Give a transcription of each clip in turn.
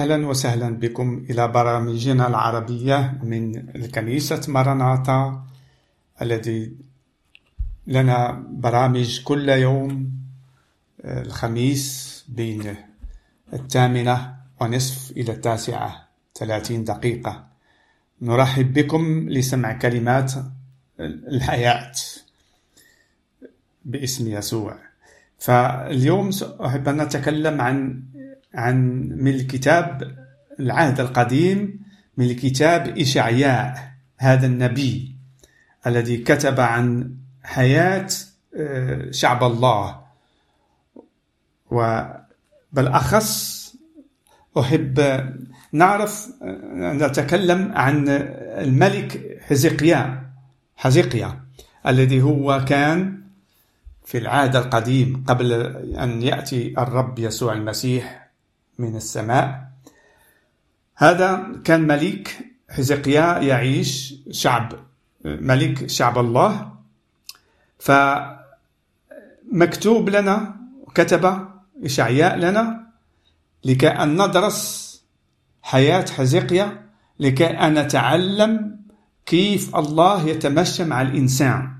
أهلا وسهلا بكم إلى برامجنا العربية من الكنيسة مرناطة الذي لنا برامج كل يوم آه، الخميس بين الثامنة ونصف إلى التاسعة ثلاثين دقيقة. نرحب بكم لسمع كلمات الحياة باسم يسوع. فاليوم أحب أن نتكلم عن عن من الكتاب العهد القديم من الكتاب إشعياء هذا النبي الذي كتب عن حياة آه، شعب الله. وبالأخص أحب نعرف نتكلم عن الملك حزقيا حزقيا الذي هو كان في العهد القديم قبل أن يأتي الرب يسوع المسيح. من السماء. هذا كان ملك حزقيا يعيش شعب ملك شعب الله. فمكتوب لنا كتب إشعياء لنا لكي أن ندرس حياة حزقيا لكي أن نتعلم كيف الله يتمشى مع الإنسان.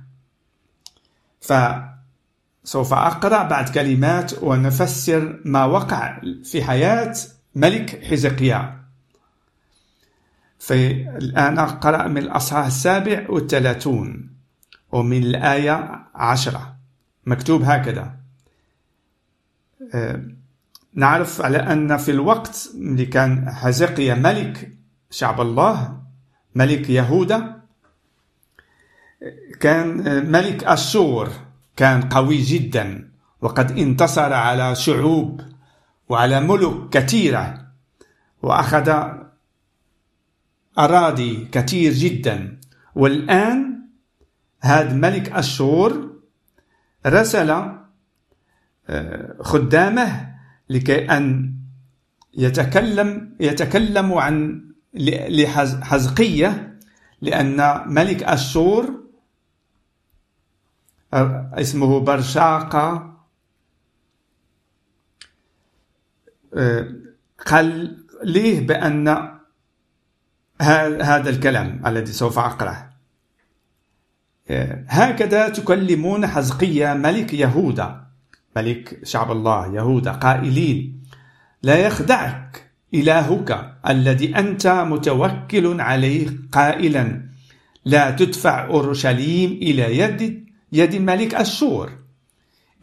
فسوف أقرأ بعد كلمات ونفسر ما وقع في حياة ملك حزقيا. في الآن أقرأ من الأصحاح السابع والثلاثون ومن الآية عشرة. مكتوب هكذا. أه نعرف على أن في الوقت اللي كان حزقيا ملك شعب الله ملك يهوذا كان ملك أشور كان قوي جدا وقد انتصر على شعوب وعلى ملوك كثيرة وأخذ أراضي كثير جدا. والآن هذا ملك أشور رسل آه، خدامه لكي أن يتكلم يتكلم عن لحزقية لأن ملك أشور اسمه برشاقة. قال ليه بأن هذا الكلام الذي سوف أقرأه؟ هكذا تكلمون حزقية ملك يهوذا ملك شعب الله يهوذا قائلين لا يخدعك إلهك الذي أنت متوكل عليه قائلا. لا تدفع أورشليم إلى يد يد ملك أشور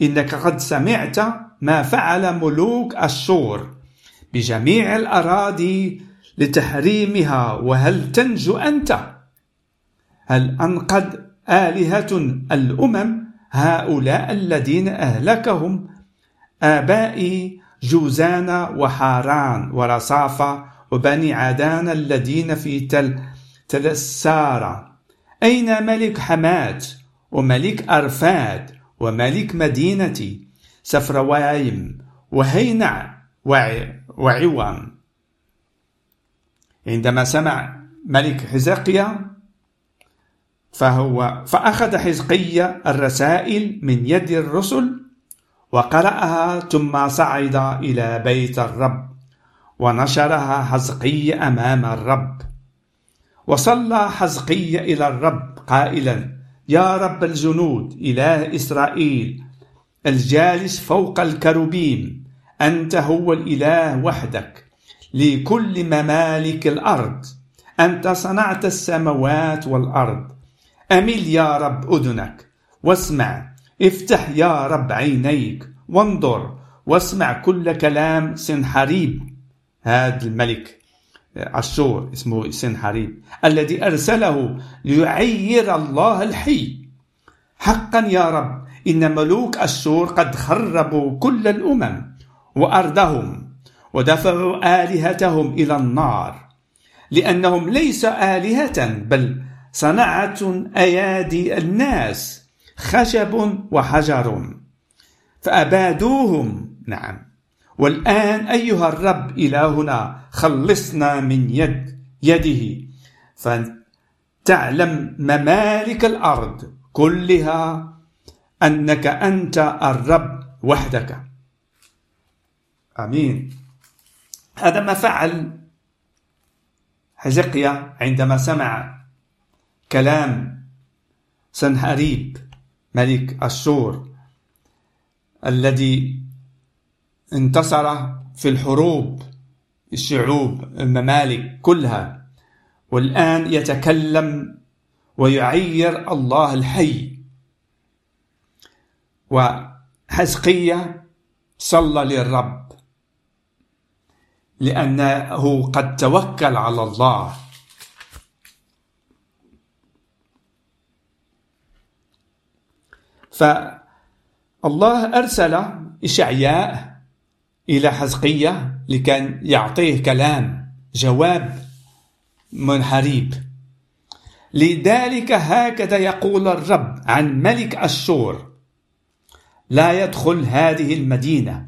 إنك قد سمعت ما فعل ملوك أشور بجميع الأراضي لتحريمها وهل تنجو أنت؟ هل أنقذ آلهة الأمم هؤلاء الذين أهلكهم؟ آبائي جوزان وحاران ورصافة وبني عدان الذين في تل تلسارة أين ملك حمات وملك أرفاد وملك مدينتي سفروايم وهينع وعوام. عندما سمع ملك حزقيا فهو فأخذ حزقية الرسائل من يد الرسل وقرأها ثم صعد إلى بيت الرب ونشرها حزقي أمام الرب. وصلى حزقي إلى الرب قائلا يا رب الجنود إله إسرائيل الجالس فوق الكروبيم أنت هو الإله وحدك لكل ممالك الأرض أنت صنعت السماوات والأرض. أمل يا رب أذنك واسمع افتح يا رب عينيك وانظر واسمع كل كلام سنحريب هذا الملك عشور اسمه سنحريب الذي أرسله ليعير الله الحي. حقا يا رب إن ملوك أشور قد خربوا كل الأمم وأرضهم ودفعوا آلهتهم إلى النار لأنهم ليس آلهة بل صنعة أيادي الناس خشب وحجر فأبادوهم. نعم. والآن أيها الرب إلهنا خلصنا من يد يده. فتعلم ممالك الأرض كلها أنك أنت الرب وحدك. آمين. هذا ما فعل حزقيا عندما سمع كلام سنهريب ملك أشور الذي انتصر في الحروب الشعوب الممالك كلها. والآن يتكلم ويعير الله الحي. وحزقية صلى للرب لأنه قد توكل على الله. فالله أرسل إشعياء إلى حزقية لكي يعطيه كلام جواب منحريب. لذلك هكذا يقول الرب عن ملك أشور لا يدخل هذه المدينة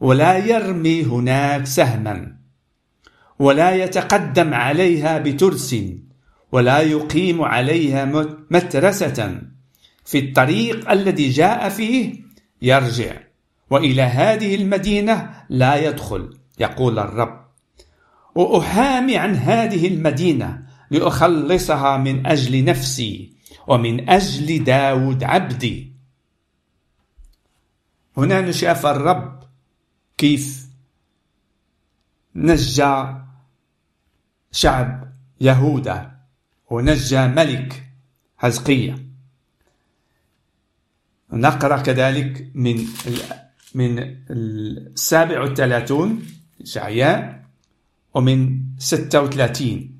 ولا يرمي هناك سهما ولا يتقدم عليها بترس ولا يقيم عليها مترسة. في الطريق الذي جاء فيه يرجع. وإلى هذه المدينة لا يدخل. يقول الرب واحامي عن هذه المدينة لأخلصها من أجل نفسي ومن أجل داود عبدي. هنا نشأف الرب كيف نجى شعب يهوذا ونجى ملك حزقية. نقرأ كذلك من من السابع والثلاثون إشعياء ومن ستة وثلاثين.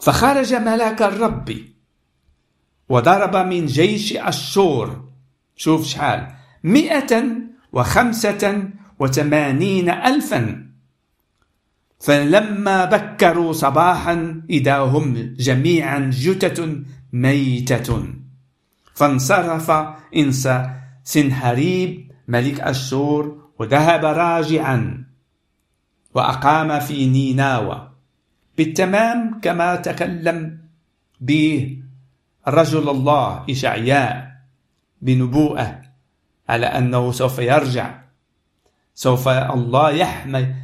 فخرج ملاك الرب وضرب من جيش أشور. شوف شحال. مئة وخمسة وثمانين ألفا. فلما بكروا صباحا إذا هم جميعا جتة ميتة. فانصرف إنس سنحريب ملك أشور وذهب راجعا وأقام في نيناوى. بالتمام كما تكلم به رجل الله إشعياء بنبوءة على أنه سوف يرجع سوف الله يحمي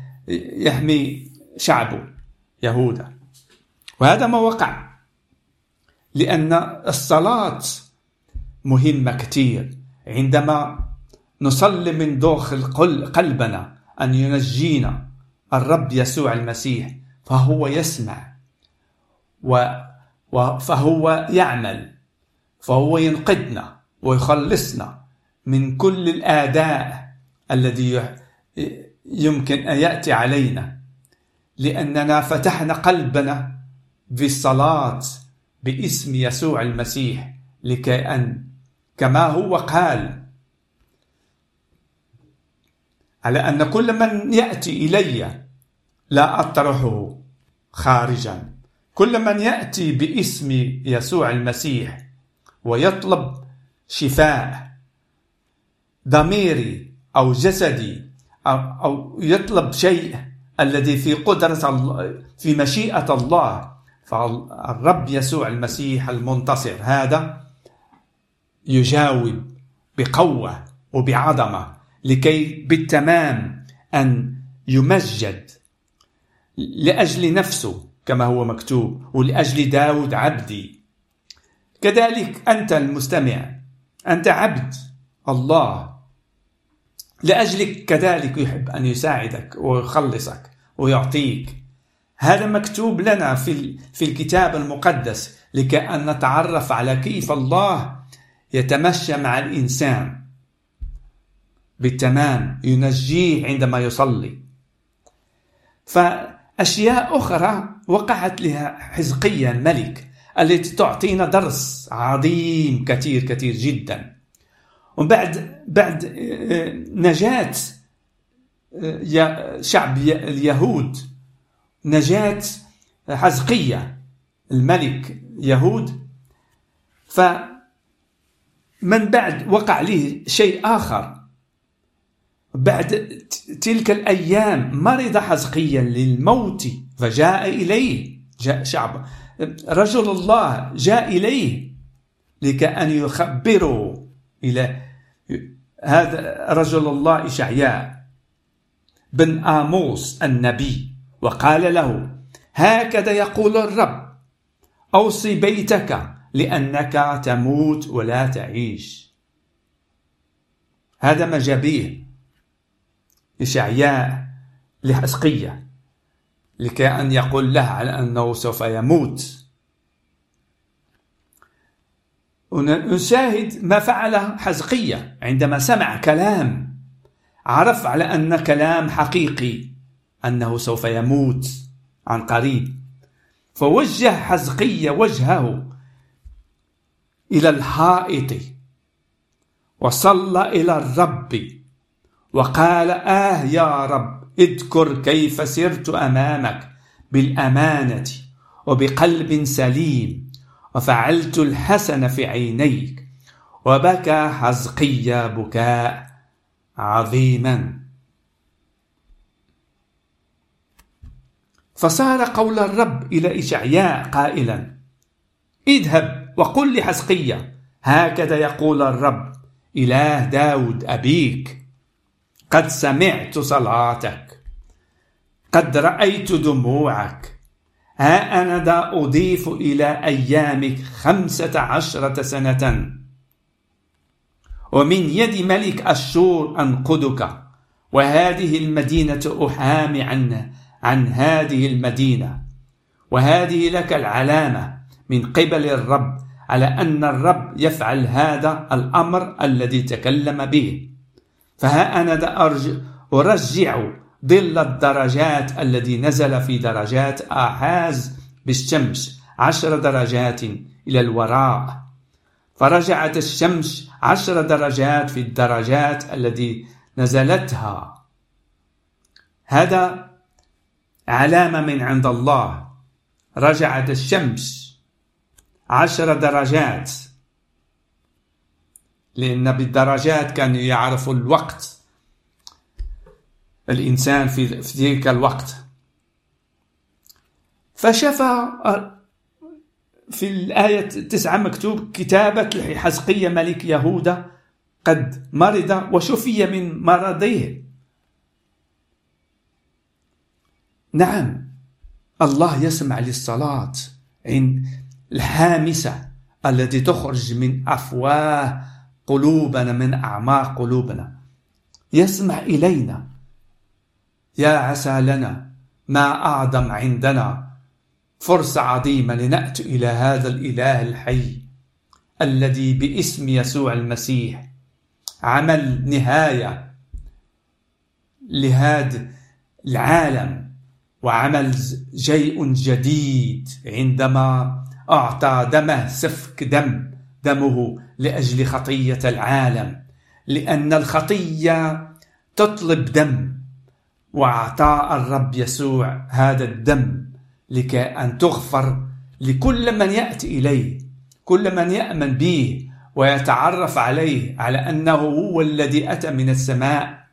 يحمي شعبه يهوذا وهذا ما وقع لأن الصلاة مهمة كثير. عندما نصلي من داخل قلبنا أن ينجينا الرب يسوع المسيح فهو يسمع و فهو يعمل فهو ينقذنا ويخلصنا من كل الآداء الذي يمكن أن يأتي علينا. لأننا فتحنا قلبنا بالصلاة باسم يسوع المسيح لكي أن كما هو قال على أن كل من يأتي إلي لا أطرحه خارجا. كل من يأتي باسم يسوع المسيح ويطلب شفاء ضميري أو جسدي أو, يطلب شيء الذي في قدرة الله في مشيئة الله فالرب يسوع المسيح المنتصر هذا يجاوب بقوة وبعظمة. لكي بالتمام أن يمجد لأجل نفسه كما هو مكتوب ولأجل داود عبدي. كذلك أنت المستمع أنت عبد الله. لأجلك كذلك يحب أن يساعدك ويخلصك ويعطيك. هذا مكتوب لنا في في الكتاب المقدس لكي أن نتعرف على كيف الله يتمشى مع الإنسان. بالتمام ينجيه عندما يصلي. فأشياء أخرى وقعت لها حزقيا الملك التي تعطينا درس عظيم كثير كثير جدا. وبعد بعد آه، نجاة آه، شعب اليهود نجاة حزقية الملك يهود. فمن بعد وقع له شيء آخر بعد تلك الأيام مرض حزقيا للموت فجاء إليه جاء شعب. رجل الله جاء إليه لكأن يخبره إلى هذا رجل الله إشعياء بن آموس النبي وقال له هكذا يقول الرب أوصي بيتك لأنك تموت ولا تعيش. هذا ما جابيه إشعياء لحزقية لكي أن يقول له على أنه سوف يموت. نشاهد ما فعله حزقية عندما سمع كلام عرف على أن كلام حقيقي أنه سوف يموت عن قريب. فوجه حزقية وجهه إلى الحائط وصلى إلى الرب. وقال آه يا رب اذكر كيف سرت أمامك بالأمانة وبقلب سليم وفعلت الحسن في عينيك وبكى حزقيا بكاء عظيما. فصار قول الرب إلى إشعياء قائلا اذهب وقل لحزقيا هكذا يقول الرب إله داود أبيك. قد سمعت صلاتك. قد رأيت دموعك. ها أنا ذا أضيف إلى أيامك خمسة عشرة سنة. ومن يد ملك أشور أنقذك. وهذه المدينة أحامي عن عن هذه المدينة. وهذه لك العلامة من قبل الرب على أن الرب يفعل هذا الأمر الذي تكلم به. فها أنا أرجع ظل الدرجات الذي نزل في درجات آحاز بالشمس عشر درجات إلى الوراء. فرجعت الشمس عشر درجات في الدرجات التي نزلتها. هذا علامة من عند الله. رجعت الشمس عشر درجات. لأن بالدرجات كانوا يعرفوا الوقت. الإنسان في ذلك الوقت. فشفى في الآية تسعة مكتوب كتابة حزقية ملك يهوذا قد مرض وشفي من مرضه نعم الله يسمع للصلاة عند الحامسة التي تخرج من أفواه قلوبنا من أعماق قلوبنا. يسمع إلينا. يا عسى لنا ما أعظم عندنا. فرصة عظيمة لنأتي إلى هذا الإله الحي الذي باسم يسوع المسيح. عمل نهاية لهذا العالم. وعمل شيء جديد عندما أعطى دمه سفك دم. دمه لأجل خطية العالم لأن الخطية تطلب دم وأعطى الرب يسوع هذا الدم لكي أن تغفر لكل من يأتي إليه كل من يأمن به ويتعرف عليه على أنه هو الذي أتى من السماء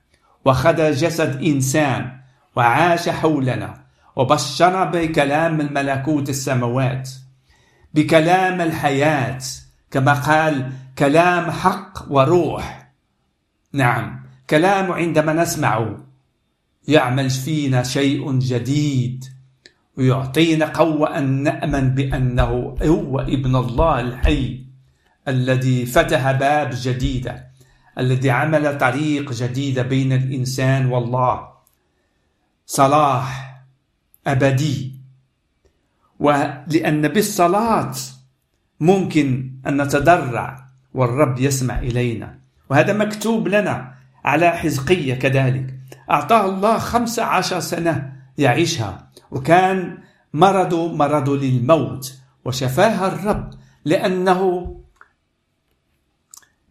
وخذ جسد إنسان وعاش حولنا وبشر بكلام الملكوت السماوات بكلام الحياة كما قال كلام حق وروح. نعم كلام عندما نسمعه يعمل فينا شيء جديد ويعطينا قوة أن نأمن بأنه هو ابن الله الحي الذي فتح باب جديدة الذي عمل طريق جديدة بين الإنسان والله. صلاح أبدي. ولأن بالصلاة ممكن أن نتضرع والرب يسمع إلينا. وهذا مكتوب لنا على حزقية كذلك. أعطاه الله خمسة عشر سنة يعيشها. وكان مرض مرض للموت. وشفاها الرب لأنه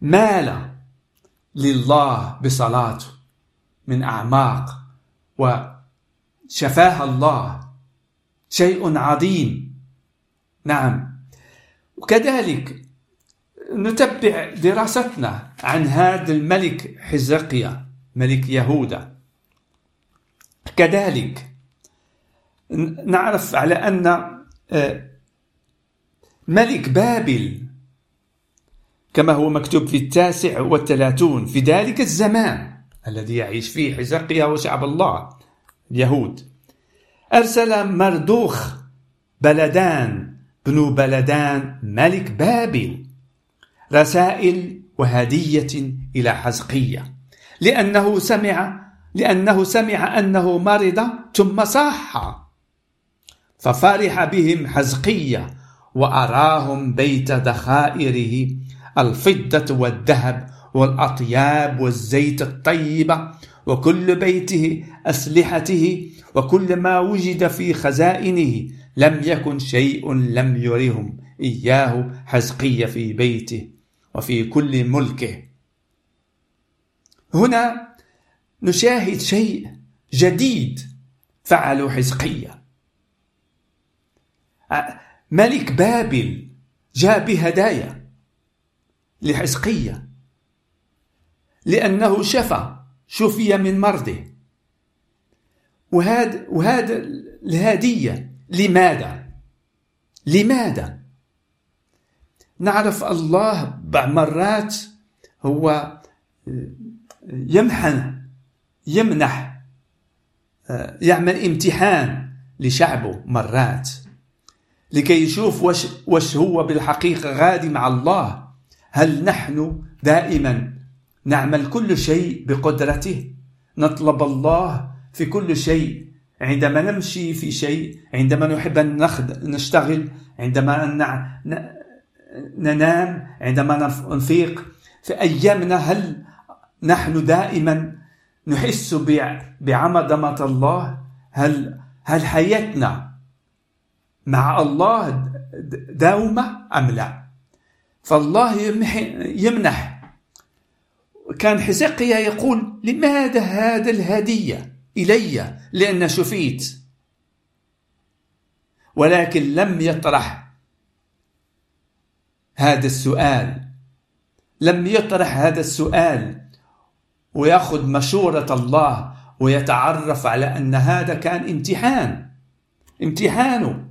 مال لله بصلاته من أعماق. وشفاها الله. شيء عظيم. نعم. وكذلك نتبع دراستنا عن هذا الملك حزقيا ملك يهوذا كذلك نعرف على أن آه، ملك بابل كما هو مكتوب في التاسع والثلاثون في ذلك الزمان الذي يعيش فيه حزقيا وشعب الله اليهود. أرسل مردوخ بلدان بنو بلدان ملك بابل. رسائل وهدية إلى حزقية. لأنه سمع لأنه سمع أنه مرض ثم صح ففرح بهم حزقية وأراهم بيت ذخائره الفضة والذهب والأطياب والزيت الطيبة وكل بيته أسلحته وكل ما وجد في خزائنه. لم يكن شيء لم يرهم إياه حزقية في بيته. وفي كل ملكه هنا نشاهد شيء جديد فعله حزقية ملك بابل جاء بهدايا لحزقية لأنه شفى شفي من مرضه وهذا وهذا الهدية لماذا؟ لماذا؟ نعرف الله بعض مرات هو يمحن يمنح يعمل امتحان لشعبه مرات. لكي يشوف وش, وش هو بالحقيقة غادي مع الله هل نحن دائما نعمل كل شيء بقدرته؟ نطلب الله في كل شيء. عندما نمشي في شيء عندما نحب أن نشتغل عندما ننام عندما نفيق. في أيامنا هل نحن دائما نحس بعمدمة الله؟ هل هل حياتنا مع الله داومة أم لا؟ فالله يمنح. كان حزقيا يقول لماذا هذا الهدية إلي؟ لأن شفيت. ولكن لم يطرح. هذا السؤال. لم يطرح هذا السؤال ويأخذ مشورة الله ويتعرف على أن هذا كان امتحان. امتحانه.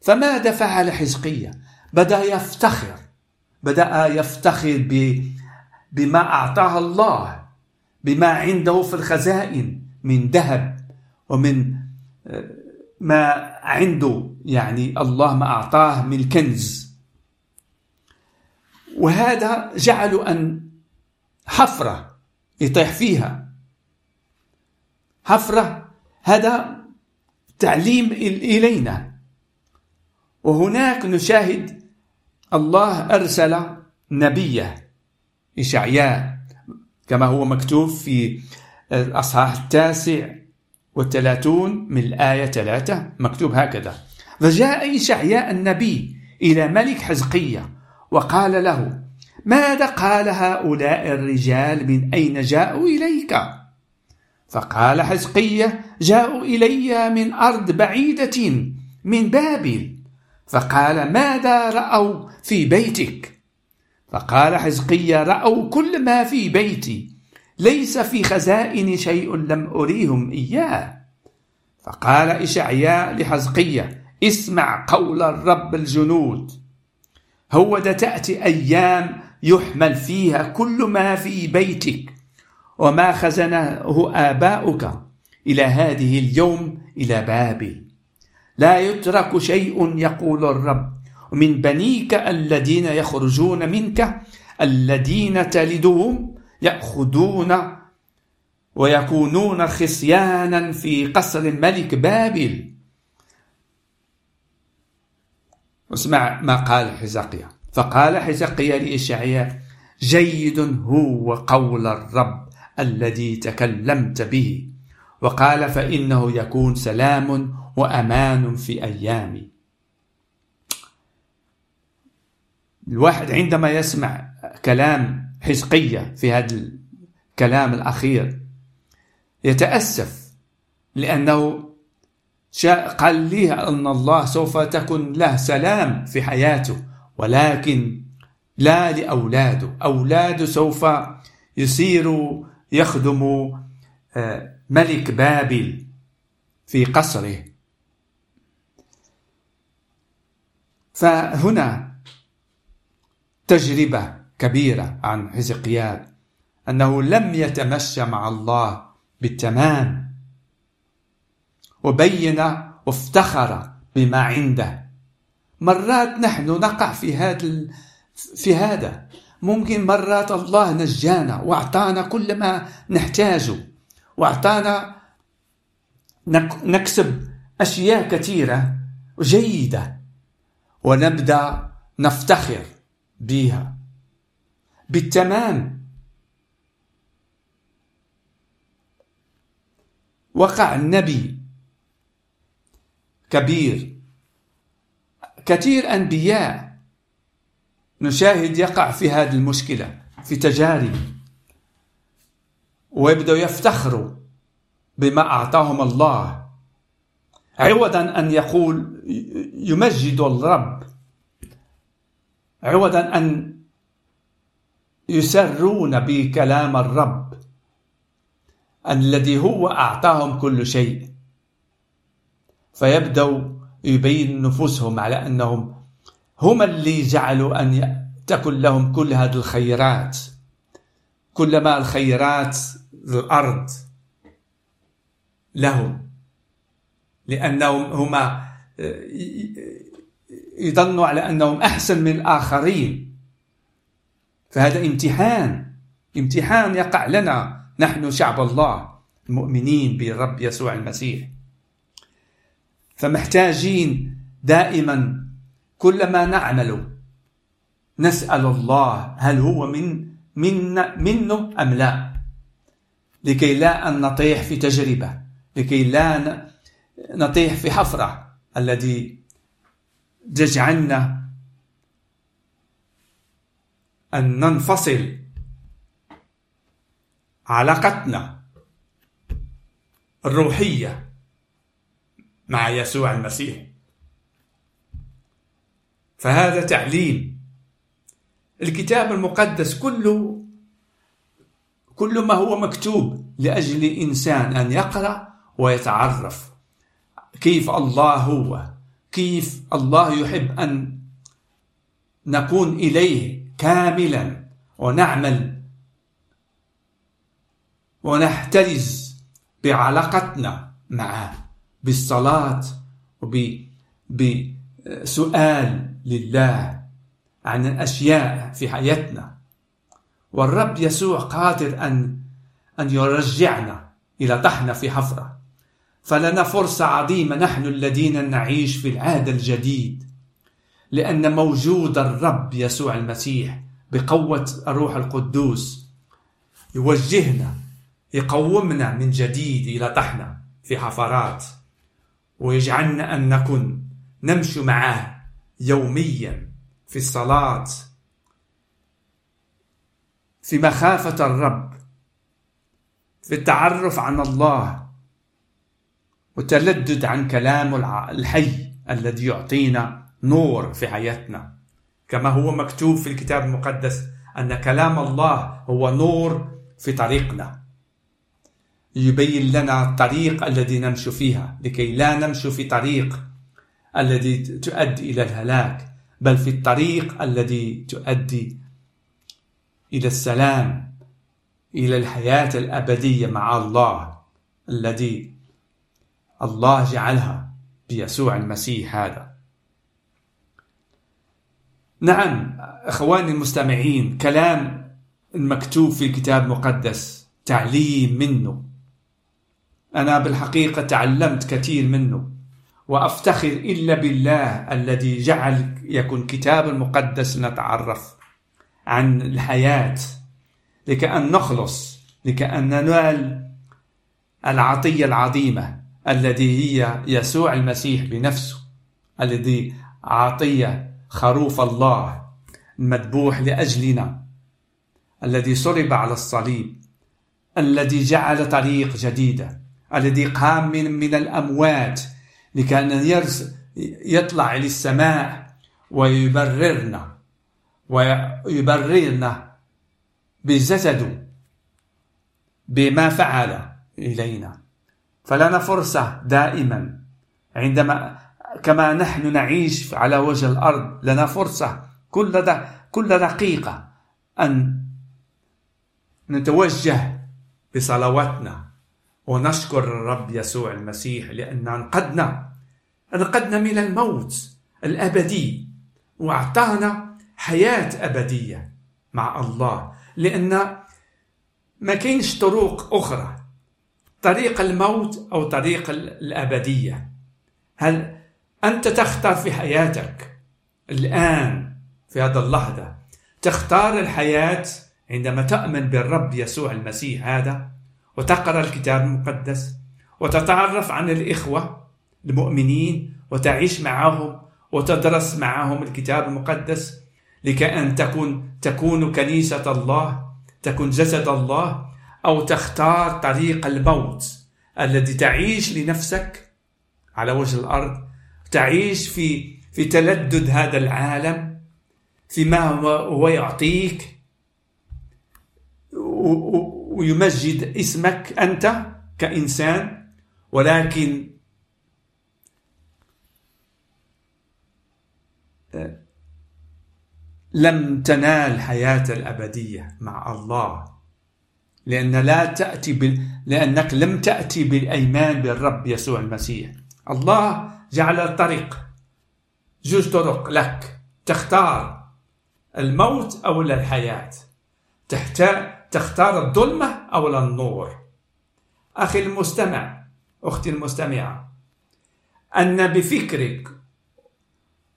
فماذا فعل حزقية؟ بدأ يفتخر. بدأ يفتخر بما أعطاه الله بما عنده في الخزائن من ذهب ومن آه، ما عنده يعني الله ما أعطاه من كنز. وهذا جعل أن حفرة يطيح فيها. حفرة هذا تعليم إلينا. وهناك نشاهد الله أرسل نبيه إشعياء كما هو مكتوب في الأصحاح التاسع والثلاثون من الآية ثلاثة مكتوب هكذا. فجاء إشعياء النبي إلى ملك حزقية. وقال له ماذا قال هؤلاء الرجال من أين جاءوا إليك؟ فقال حزقية جاءوا إلي من أرض بعيدة من بابل. فقال ماذا رأوا في بيتك؟ فقال حزقية رأوا كل ما في بيتي ليس في خزائن شيء لم أريهم إياه. فقال إشعياء لحزقية اسمع قول الرب الجنود. هو ده تأتي أيام يحمل فيها كل ما في بيتك. وما خزنه آباؤك إلى هذه اليوم إلى بابل لا يترك شيء يقول الرب ومن بنيك الذين يخرجون منك الذين تلدهم يأخذون ويكونون خصيانا في قصر الملك بابل. واسمع ما قال حزقيا فقال حزقيا لإشعياء جيد هو قول الرب الذي تكلمت به. وقال فإنه يكون سلام وأمان في أيامي. الواحد عندما يسمع كلام حزقية في هذا الكلام الأخير يتأسف لأنه قال لي أن الله سوف تكون له سلام في حياته ولكن لا لأولاده. أولاده سوف يصيروا يخدموا آه، ملك بابل في قصره. فهنا تجربة كبيرة عن حزقيال أنه لم يتمشى مع الله بالتمام. وبين وافتخر بما عنده. مرات نحن نقع في هذا في هذا. ممكن مرات الله نجانا وأعطانا كل ما نحتاجه. وأعطانا نكسب أشياء كثيرة جيدة ونبدأ نفتخر بها. بالتمام. وقع النبي كبير. كثير أنبياء نشاهد يقع في هذه المشكلة في تجارب ويبدأوا يفتخروا بما أعطاهم الله. عوضا أن يقول يمجد الرب. عوضا أن يسرون بكلام الرب الذي هو أعطاهم كل شيء. فيبدأوا يبين نفوسهم على أنهم هم اللي جعلوا أن تكن لهم كل هذه الخيرات. كلما الخيرات الأرض لهم لأنهم هما يظنوا على أنهم أحسن من الآخرين. فهذا امتحان امتحان يقع لنا. نحن شعب الله المؤمنين بالرب يسوع المسيح. فمحتاجين دائما كل ما نعمل. نسأل الله هل هو من من منه أم لا؟ لكي لا أن نطيح في تجربة لكي لا نطيح في حفرة الذي تجعلنا أن ننفصل علاقتنا الروحية مع يسوع المسيح. فهذا تعليم. الكتاب المقدس كله كل ما هو مكتوب لأجل إنسان أن يقرأ ويتعرف. كيف الله هو؟ كيف الله يحب أن نكون إليه كاملا ونعمل ونحترز بعلاقتنا معه. بالصلاة وبسؤال لله عن الأشياء في حياتنا. والرب يسوع قادر أن أن يرجعنا إلى طحنا في حفرة. فلنا فرصة عظيمة نحن الذين نعيش في العهد الجديد لأن موجود الرب يسوع المسيح بقوة الروح القدوس يوجهنا يقومنا من جديد إلى طحنا في حفرات. ويجعلنا أن نكون نمشي معه يوميا في الصلاة. في مخافة الرب في التعرف عن الله وتلدد عن كلام الحي الذي يعطينا نور في حياتنا. كما هو مكتوب في الكتاب المقدس أن كلام الله هو نور في طريقنا. يبين لنا الطريق الذي نمشي فيها لكي لا نمشي في طريق الذي تؤدي إلى الهلاك بل في الطريق الذي تؤدي إلى السلام إلى الحياة الأبدية مع الله الذي الله جعلها بيسوع المسيح هذا. نعم إخواني المستمعين كلام المكتوب في الكتاب المقدس تعليم منه. أنا بالحقيقة تعلمت كثير منه وأفتخر إلا بالله الذي جعل يكون كتاب المقدس نتعرف عن الحياة لكأن نخلص لكأن ننال العطية العظيمة الذي هي يسوع المسيح بنفسه الذي عطية خروف الله المذبوح لأجلنا الذي صلب على الصليب الذي جعل طريق جديدة. الذي قام من من الأموات لكي يرس يطلع للسماء ويبررنا ويبررنا بجسده بما فعل إلينا. فلنا فرصة دائما. عندما كما نحن نعيش على وجه الأرض لنا فرصة كل كل دقيقة أن نتوجه بصلواتنا ونشكر الرب يسوع المسيح لأن أنقذنا. أنقذنا من الموت الأبدي وأعطانا حياة أبدية مع الله. لأن ما كاينش طرق أخرى. طريق الموت أو طريق الأبدية. هل أنت تختار في حياتك الآن في هذا اللحظة تختار الحياة عندما تؤمن بالرب يسوع المسيح هذا؟ وتقرأ الكتاب المقدس وتتعرف عن الإخوة المؤمنين وتعيش معهم وتدرس معهم الكتاب المقدس لكي أن تكون تكون كنيسة الله تكون جسد الله أو تختار طريق الموت الذي تعيش لنفسك على وجه الأرض تعيش في في تلدد هذا العالم فيما هو يعطيك. ويمجد اسمك أنت كإنسان ولكن لم تنال حياة الأبدية مع الله لأن لا تأتي بال... لأنك لم تأتي بالأيمان بالرب يسوع المسيح. الله جعل الطريق جوج طرق لك. تختار الموت أو الحياة. تختار الظلمة أو النور. أخي المستمع أختي المستمعة أن بفكرك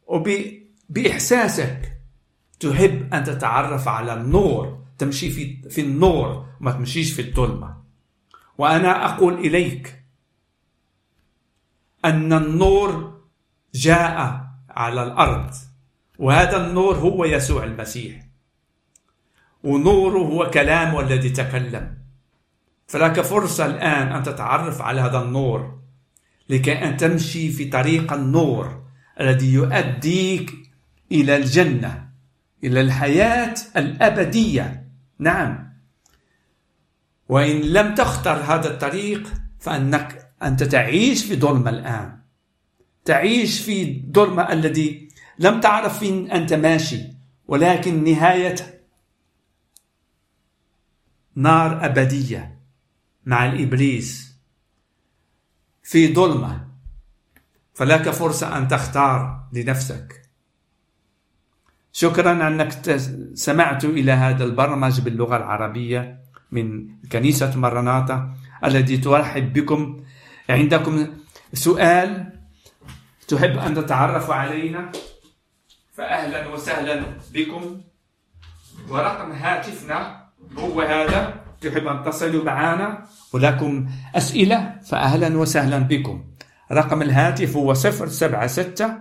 وبإحساسك تحب أن تتعرف على النور تمشي في, في النور ما تمشيش في الظلمة. وأنا أقول إليك أن النور جاء على الأرض وهذا النور هو يسوع المسيح. ونوره هو كلامه الذي تكلم. فلك فرصة الآن أن تتعرف على هذا النور لكي أن تمشي في طريق النور الذي يؤديك إلى الجنة إلى الحياة الأبدية. نعم. وإن لم تختر هذا الطريق فأنك أنت تعيش في ظلمة الآن. تعيش في ظلمة الذي لم تعرف فين أنت ماشي ولكن نهاية نار أبدية مع الإبليس في ظلمة. فلك فرصة أن تختار لنفسك. شكرا أنك سمعت إلى هذا البرنامج باللغة العربية من كنيسة مرناطة الذي ترحب بكم. عندكم سؤال تحب أن تتعرف علينا؟ فأهلا وسهلا بكم. ورقم هاتفنا هو هذا. تحب أن تصلوا معنا ولكم أسئلة؟ فأهلا وسهلا بكم. رقم الهاتف هو صفر سبعة ستة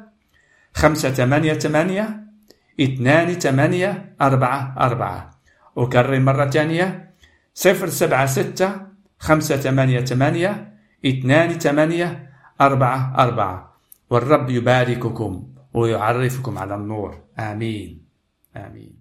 خمسة ثمانية ثمانية اثنان ثمانية أربعة أربعة. أكرر مرة ثانية. صفر سبعة ستة خمسة ثمانية ثمانية اثنان ثمانية أربعة أربعة. والرب يبارككم ويعرفكم على النور. آمين. آمين.